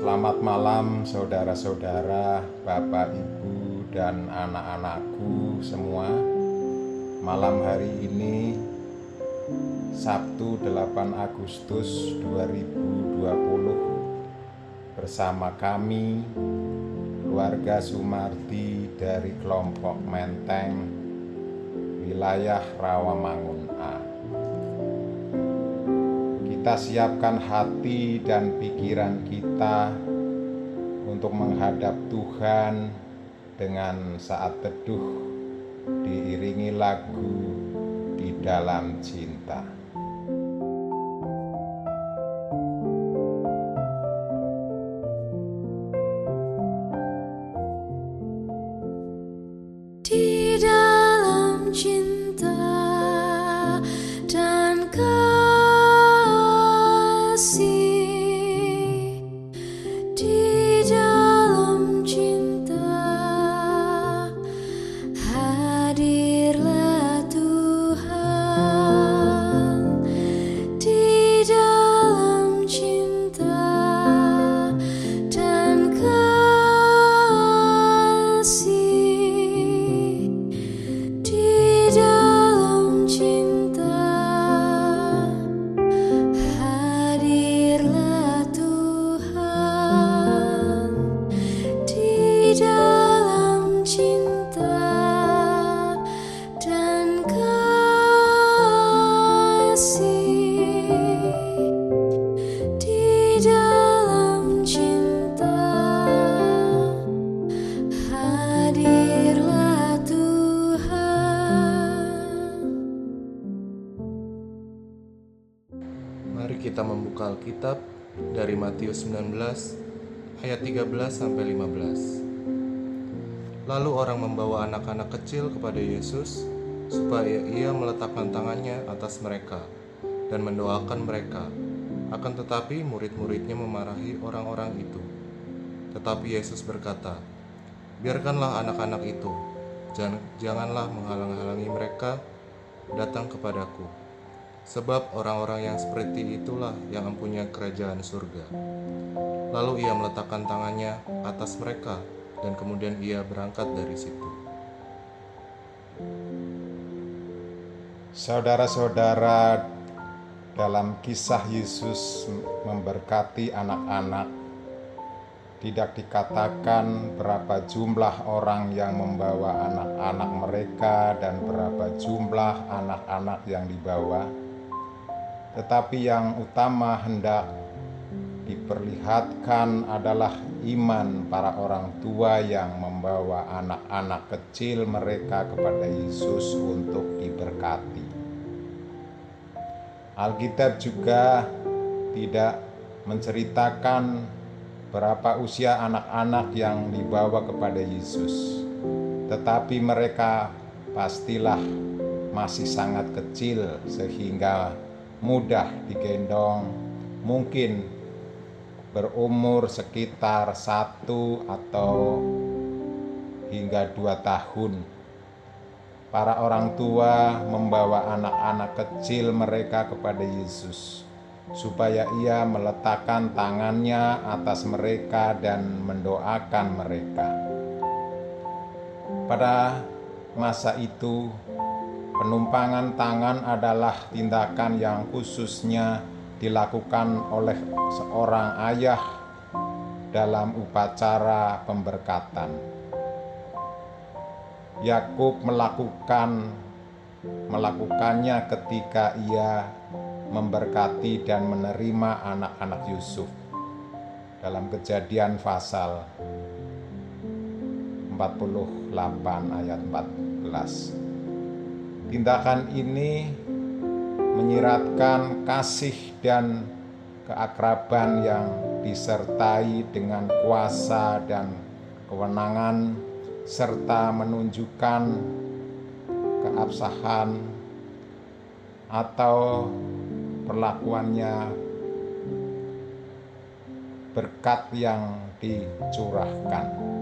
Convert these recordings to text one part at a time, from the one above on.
Selamat malam saudara-saudara, Bapak, Ibu, dan anak-anakku semua. Malam hari ini Sabtu 8 Agustus 2020 bersama kami keluarga Sumardi dari kelompok Menteng wilayah Rawamangun A. Kita siapkan hati dan pikiran kita untuk menghadap Tuhan dengan saat teduh diiringi lagu di dalam cinta. 19 ayat 13 sampai 15. Lalu orang membawa anak-anak kecil kepada Yesus supaya ia meletakkan tangannya atas mereka dan mendoakan mereka. Akan tetapi murid-muridnya memarahi orang-orang itu. Tetapi Yesus berkata, "Biarkanlah anak-anak itu, Jan- janganlah menghalang-halangi mereka datang kepadaku." Sebab orang-orang yang seperti itulah yang mempunyai kerajaan surga. Lalu ia meletakkan tangannya atas mereka dan kemudian ia berangkat dari situ. Saudara-saudara, dalam kisah Yesus memberkati anak-anak, tidak dikatakan berapa jumlah orang yang membawa anak-anak mereka dan berapa jumlah anak-anak yang dibawa, tetapi yang utama hendak diperlihatkan adalah iman para orang tua yang membawa anak-anak kecil mereka kepada Yesus untuk diberkati. Alkitab juga tidak menceritakan berapa usia anak-anak yang dibawa kepada Yesus, tetapi mereka pastilah masih sangat kecil sehingga mudah digendong, mungkin berumur sekitar satu atau hingga dua tahun. Para orang tua membawa anak-anak kecil mereka kepada Yesus, supaya Ia meletakkan tangannya atas mereka dan mendoakan mereka. Pada masa itu, penumpangan tangan adalah tindakan yang khususnya dilakukan oleh seorang ayah dalam upacara pemberkatan. Yakub melakukan melakukannya ketika ia memberkati dan menerima anak-anak Yusuf dalam kejadian pasal 48 ayat 14. Tindakan ini menyiratkan kasih dan keakraban yang disertai dengan kuasa dan kewenangan serta menunjukkan keabsahan atau perlakuannya berkat yang dicurahkan.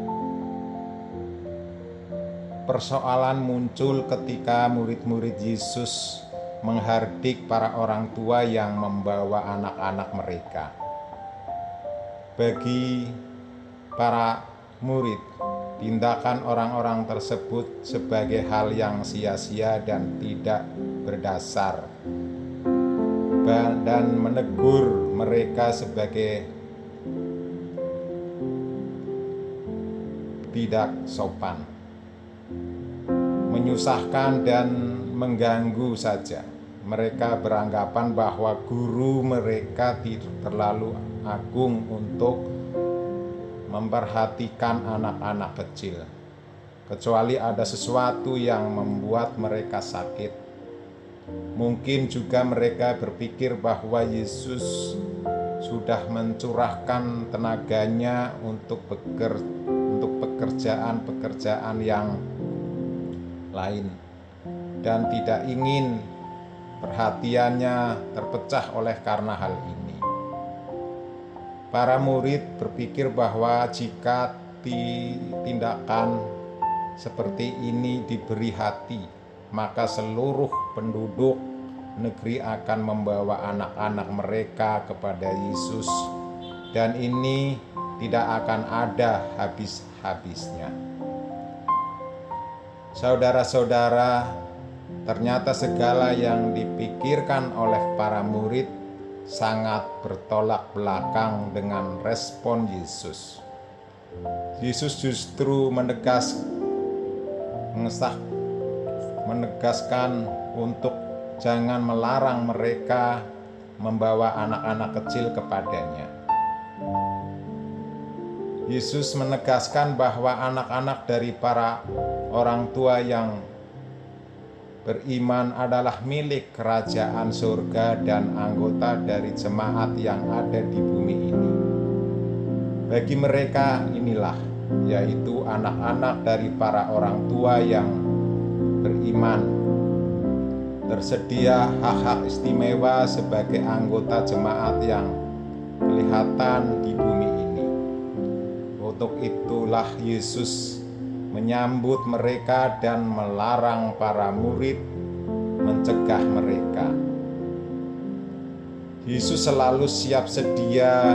Persoalan muncul ketika murid-murid Yesus menghardik para orang tua yang membawa anak-anak mereka. bagi para murid, tindakan orang-orang tersebut sebagai hal yang sia-sia dan tidak berdasar, dan menegur mereka sebagai tidak sopan, menyusahkan, dan mengganggu saja. Mereka beranggapan bahwa guru mereka tidak terlalu agung untuk memperhatikan anak-anak kecil, kecuali ada sesuatu yang membuat mereka sakit. Mungkin juga mereka berpikir bahwa Yesus sudah mencurahkan tenaganya untuk pekerjaan-pekerjaan yang lain dan tidak ingin perhatiannya terpecah oleh karena hal ini. Para murid berpikir bahwa jika ti- tindakan seperti ini diberi hati, maka seluruh penduduk negeri akan membawa anak-anak mereka kepada Yesus, dan ini tidak akan ada habis-habisnya. Saudara-saudara, ternyata segala yang dipikirkan oleh para murid sangat bertolak belakang dengan respon Yesus. Yesus justru menegas mengesah menegaskan untuk jangan melarang mereka membawa anak-anak kecil kepadanya. Yesus menegaskan bahwa anak-anak dari para orang tua yang beriman adalah milik kerajaan surga dan anggota dari jemaat yang ada di bumi ini. Bagi mereka inilah, yaitu anak-anak dari para orang tua yang beriman, tersedia hak-hak istimewa sebagai anggota jemaat yang kelihatan di bumi. Untuk itulah Yesus menyambut mereka dan melarang para murid mencegah mereka. Yesus selalu siap sedia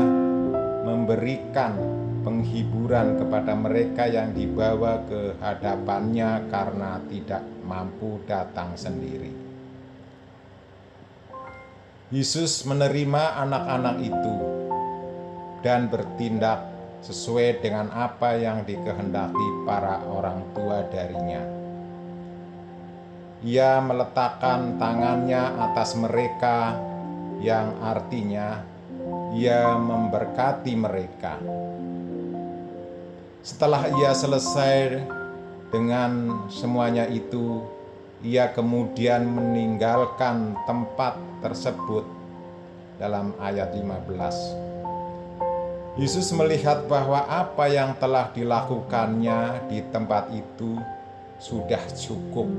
memberikan penghiburan kepada mereka yang dibawa ke hadapannya karena tidak mampu datang sendiri. Yesus menerima anak-anak itu dan bertindak sesuai dengan apa yang dikehendaki para orang tua darinya. Ia meletakkan tangannya atas mereka, yang artinya ia memberkati mereka. Setelah ia selesai dengan semuanya itu, ia kemudian meninggalkan tempat tersebut dalam ayat 15. Yesus melihat bahwa apa yang telah dilakukannya di tempat itu sudah cukup,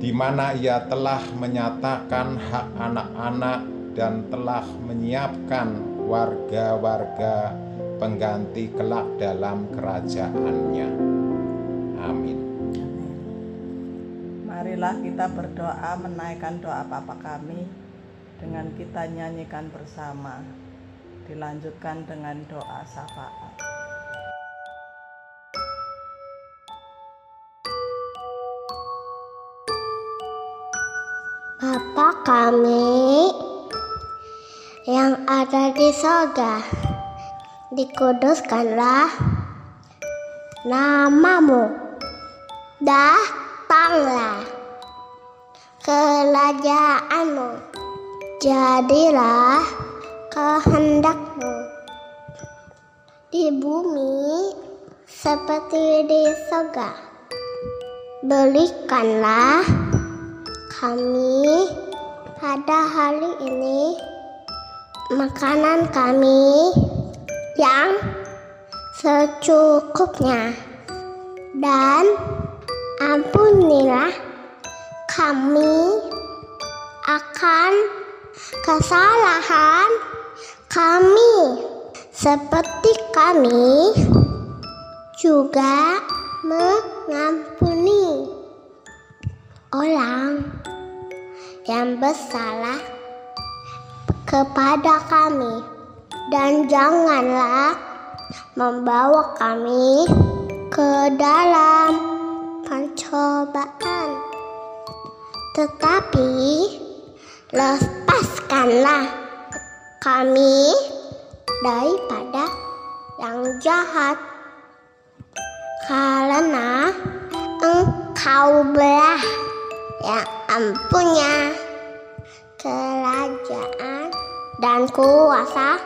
di mana ia telah menyatakan hak anak-anak dan telah menyiapkan warga-warga pengganti kelak dalam kerajaannya. Amin. Marilah kita berdoa menaikkan doa Bapa kami dengan kita nyanyikan bersama. Dilanjutkan dengan doa syafaat. Bapa kami yang ada di sorga, dikuduskanlah namamu, datanglah kerajaanmu, jadilah kehendakmu di bumi seperti di sorga. Berikanlah kami pada hari ini makanan kami yang secukupnya dan ampunilah kami akan kesalahan kami seperti kami juga mengampuni orang yang bersalah kepada kami. Dan janganlah membawa kami ke dalam pencobaan, tetapi lepaskanlah kami daripada yang jahat, karena Engkau belah yang empunya kerajaan dan kuasa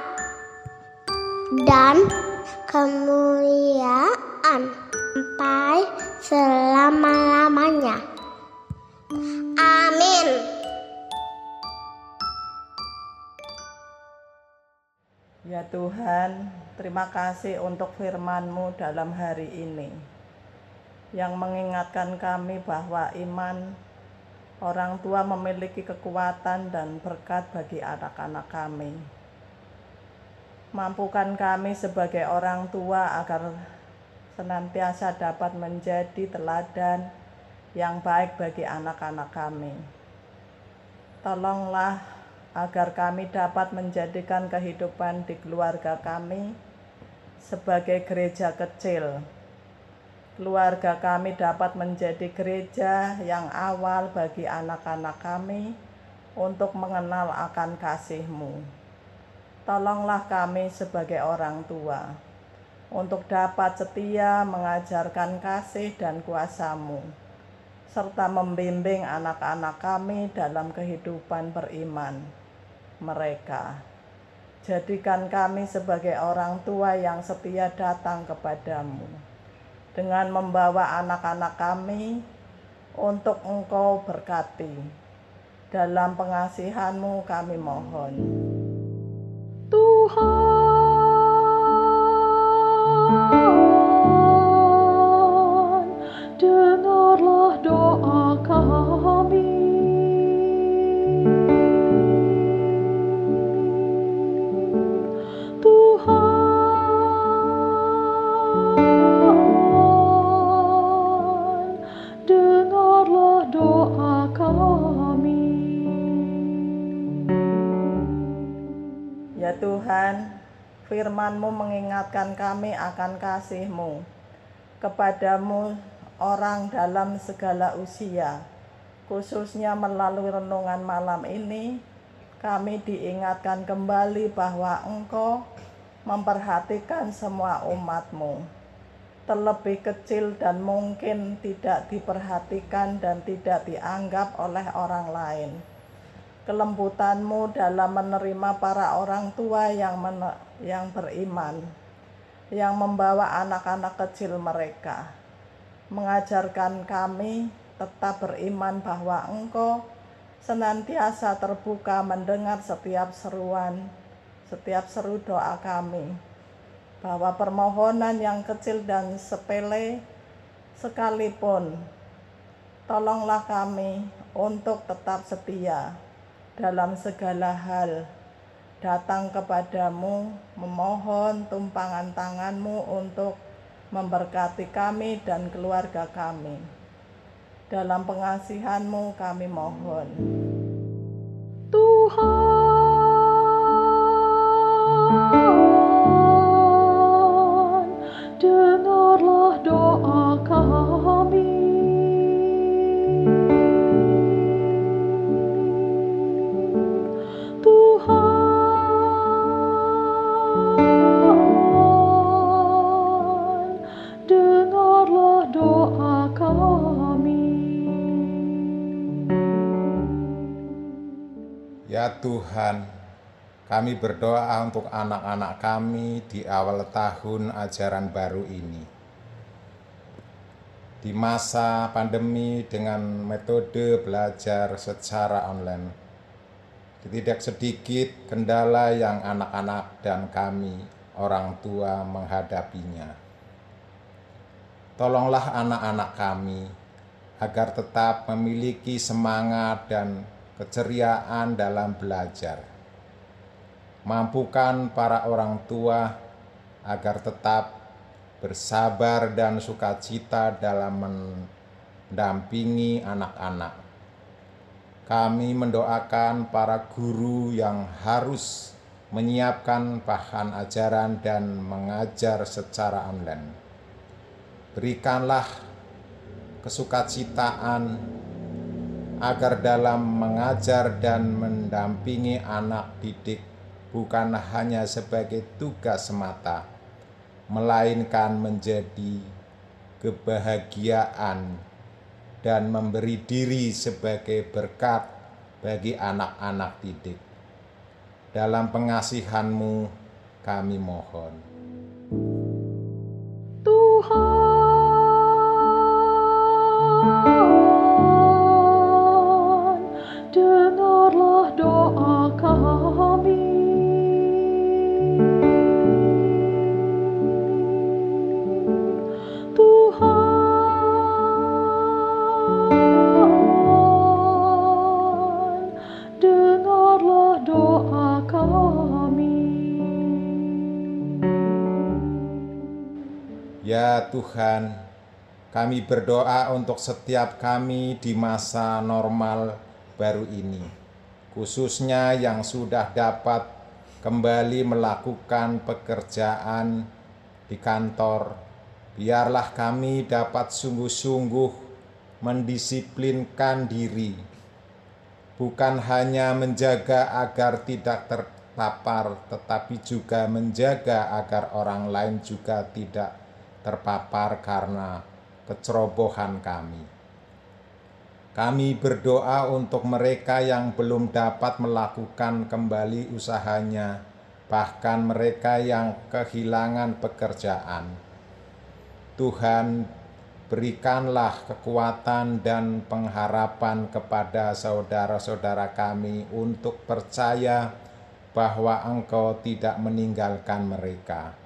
dan kemuliaan sampai selama-lamanya. Amin. Ya Tuhan, terima kasih untuk firman-Mu dalam hari ini yang mengingatkan kami bahwa iman orang tua memiliki kekuatan dan berkat bagi anak-anak kami. Mampukan kami sebagai orang tua agar senantiasa dapat menjadi teladan yang baik bagi anak-anak kami. Tolonglah agar kami dapat menjadikan kehidupan di keluarga kami sebagai gereja kecil. Keluarga kami dapat menjadi gereja yang awal bagi anak-anak kami untuk mengenal akan kasih-Mu. Tolonglah kami sebagai orang tua untuk dapat setia mengajarkan kasih dan kuasa-Mu serta membimbing anak-anak kami dalam kehidupan beriman mereka. Jadikan kami sebagai orang tua yang setia datang kepadamu dengan membawa anak-anak kami untuk engkau berkati. Dalam pengasihanmu kami mohon. Tuhan, kami akan kasih-Mu kepadamu orang dalam segala usia. Khususnya melalui renungan malam ini, kami diingatkan kembali bahwa Engkau memperhatikan semua umat-Mu. Terlebih kecil dan mungkin tidak diperhatikan dan tidak dianggap oleh orang lain kelembutanmu dalam menerima para orang tua yang yang beriman, yang membawa anak-anak kecil mereka, mengajarkan kami tetap beriman bahwa Engkau senantiasa terbuka mendengar setiap seruan, setiap seru doa kami, bahwa permohonan yang kecil dan sepele sekalipun, tolonglah kami untuk tetap setia dalam segala hal datang kepadamu memohon tumpangan tanganmu untuk memberkati kami dan keluarga kami. Dalam pengasihanmu kami mohon. Tuhan, Ya Tuhan, kami berdoa untuk anak-anak kami di awal tahun ajaran baru ini. Di masa pandemi dengan metode belajar secara online, tidak sedikit kendala yang anak-anak dan kami orang tua menghadapinya. Tolonglah anak-anak kami agar tetap memiliki semangat dan keceriaan dalam belajar. Mampukan para orang tua agar tetap bersabar dan sukacita dalam mendampingi anak-anak. Kami mendoakan para guru yang harus menyiapkan bahan ajaran dan mengajar secara online. Berikanlah kesukacitaan agar dalam mengajar dan mendampingi anak didik bukan hanya sebagai tugas semata, melainkan menjadi kebahagiaan dan memberi diri sebagai berkat bagi anak-anak didik. Dalam pengasihanmu kami mohon. Tuhan, kami berdoa untuk setiap kami di masa normal baru ini, khususnya yang sudah dapat kembali melakukan pekerjaan di kantor. Biarlah kami dapat sungguh-sungguh mendisiplinkan diri, bukan hanya menjaga agar tidak terpapar, tetapi juga menjaga agar orang lain juga tidak terpapar karena kecerobohan kami. Kami berdoa untuk mereka yang belum dapat melakukan kembali usahanya, bahkan mereka yang kehilangan pekerjaan. Tuhan, berikanlah kekuatan dan pengharapan kepada saudara-saudara kami untuk percaya bahwa Engkau tidak meninggalkan mereka.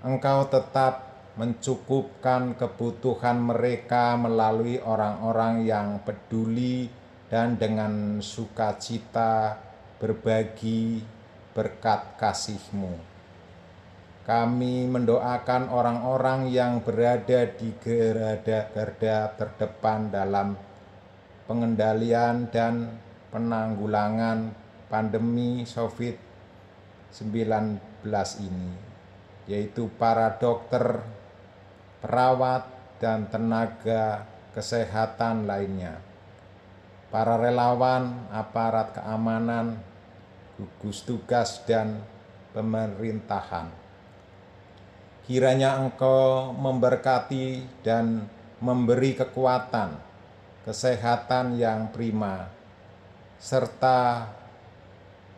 Engkau tetap mencukupkan kebutuhan mereka melalui orang-orang yang peduli dan dengan sukacita berbagi berkat kasih-Mu. Kami mendoakan orang-orang yang berada di garda-garda terdepan dalam pengendalian dan penanggulangan pandemi COVID-19 ini, yaitu para dokter, perawat, dan tenaga kesehatan lainnya, para relawan, aparat keamanan, gugus tugas, dan pemerintahan. Kiranya Engkau memberkati dan memberi kekuatan, kesehatan yang prima, serta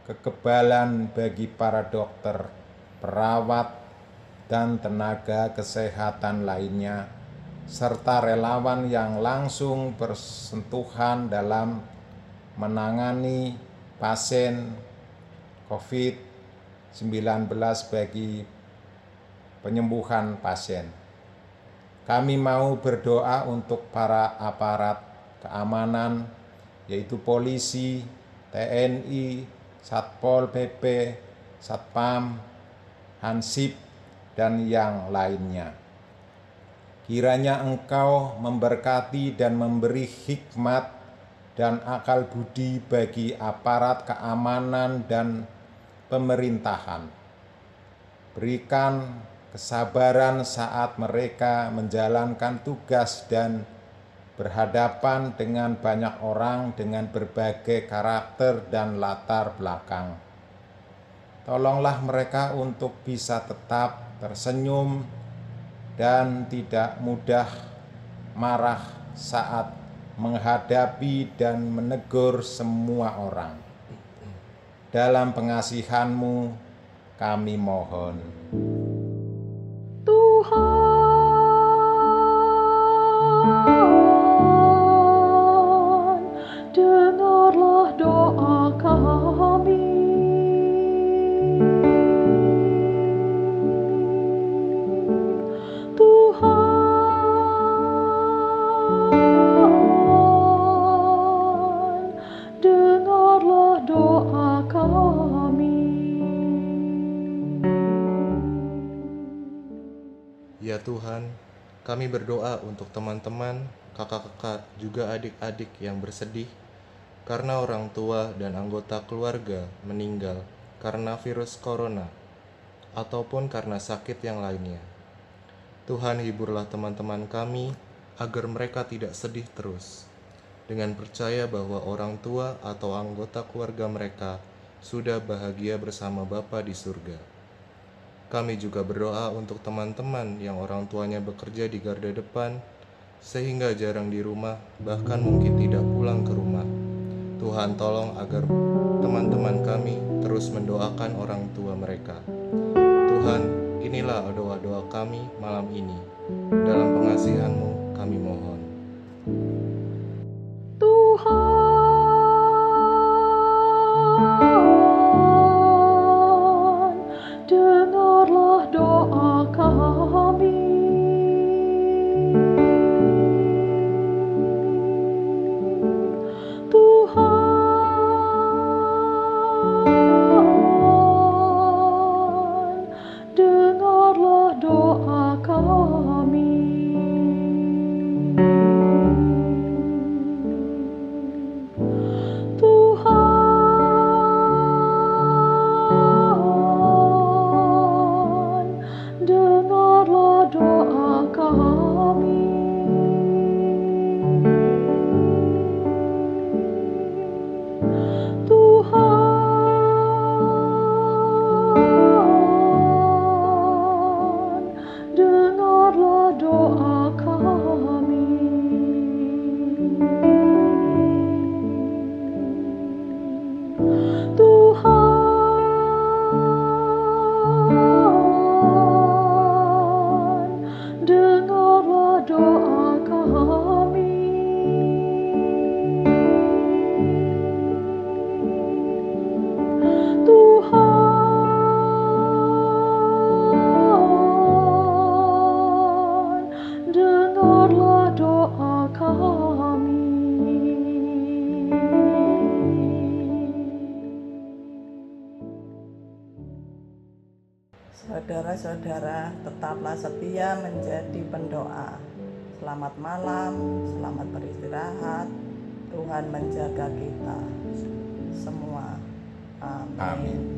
kekebalan bagi para dokter, perawat, dan tenaga kesehatan lainnya, serta relawan yang langsung bersentuhan dalam menangani pasien COVID-19 bagi penyembuhan pasien. Kami mau berdoa untuk para aparat keamanan, yaitu polisi, TNI, Satpol PP, Satpam, Hansip, dan yang lainnya. Kiranya Engkau memberkati dan memberi hikmat dan akal budi bagi aparat keamanan dan pemerintahan. Berikan kesabaran saat mereka menjalankan tugas dan berhadapan dengan banyak orang dengan berbagai karakter dan latar belakang. Tolonglah mereka untuk bisa tetap tersenyum dan tidak mudah marah saat menghadapi dan menegur semua orang. Dalam pengasihanmu kami mohon. Tuhan, Ya Tuhan, kami berdoa untuk teman-teman, kakak-kakak, juga adik-adik yang bersedih karena orang tua dan anggota keluarga meninggal karena virus corona ataupun karena sakit yang lainnya. Tuhan hiburlah teman-teman kami agar mereka tidak sedih terus dengan percaya bahwa orang tua atau anggota keluarga mereka sudah bahagia bersama Bapa di surga. Kami juga berdoa untuk teman-teman yang orang tuanya bekerja di garda depan sehingga jarang di rumah, bahkan mungkin tidak pulang ke rumah. Tuhan tolong agar teman-teman kami terus mendoakan orang tua mereka. Tuhan, inilah doa-doa kami malam ini. Dalam pengasihan-Mu kami mohon. Menjaga kita semua. Amin. Amin.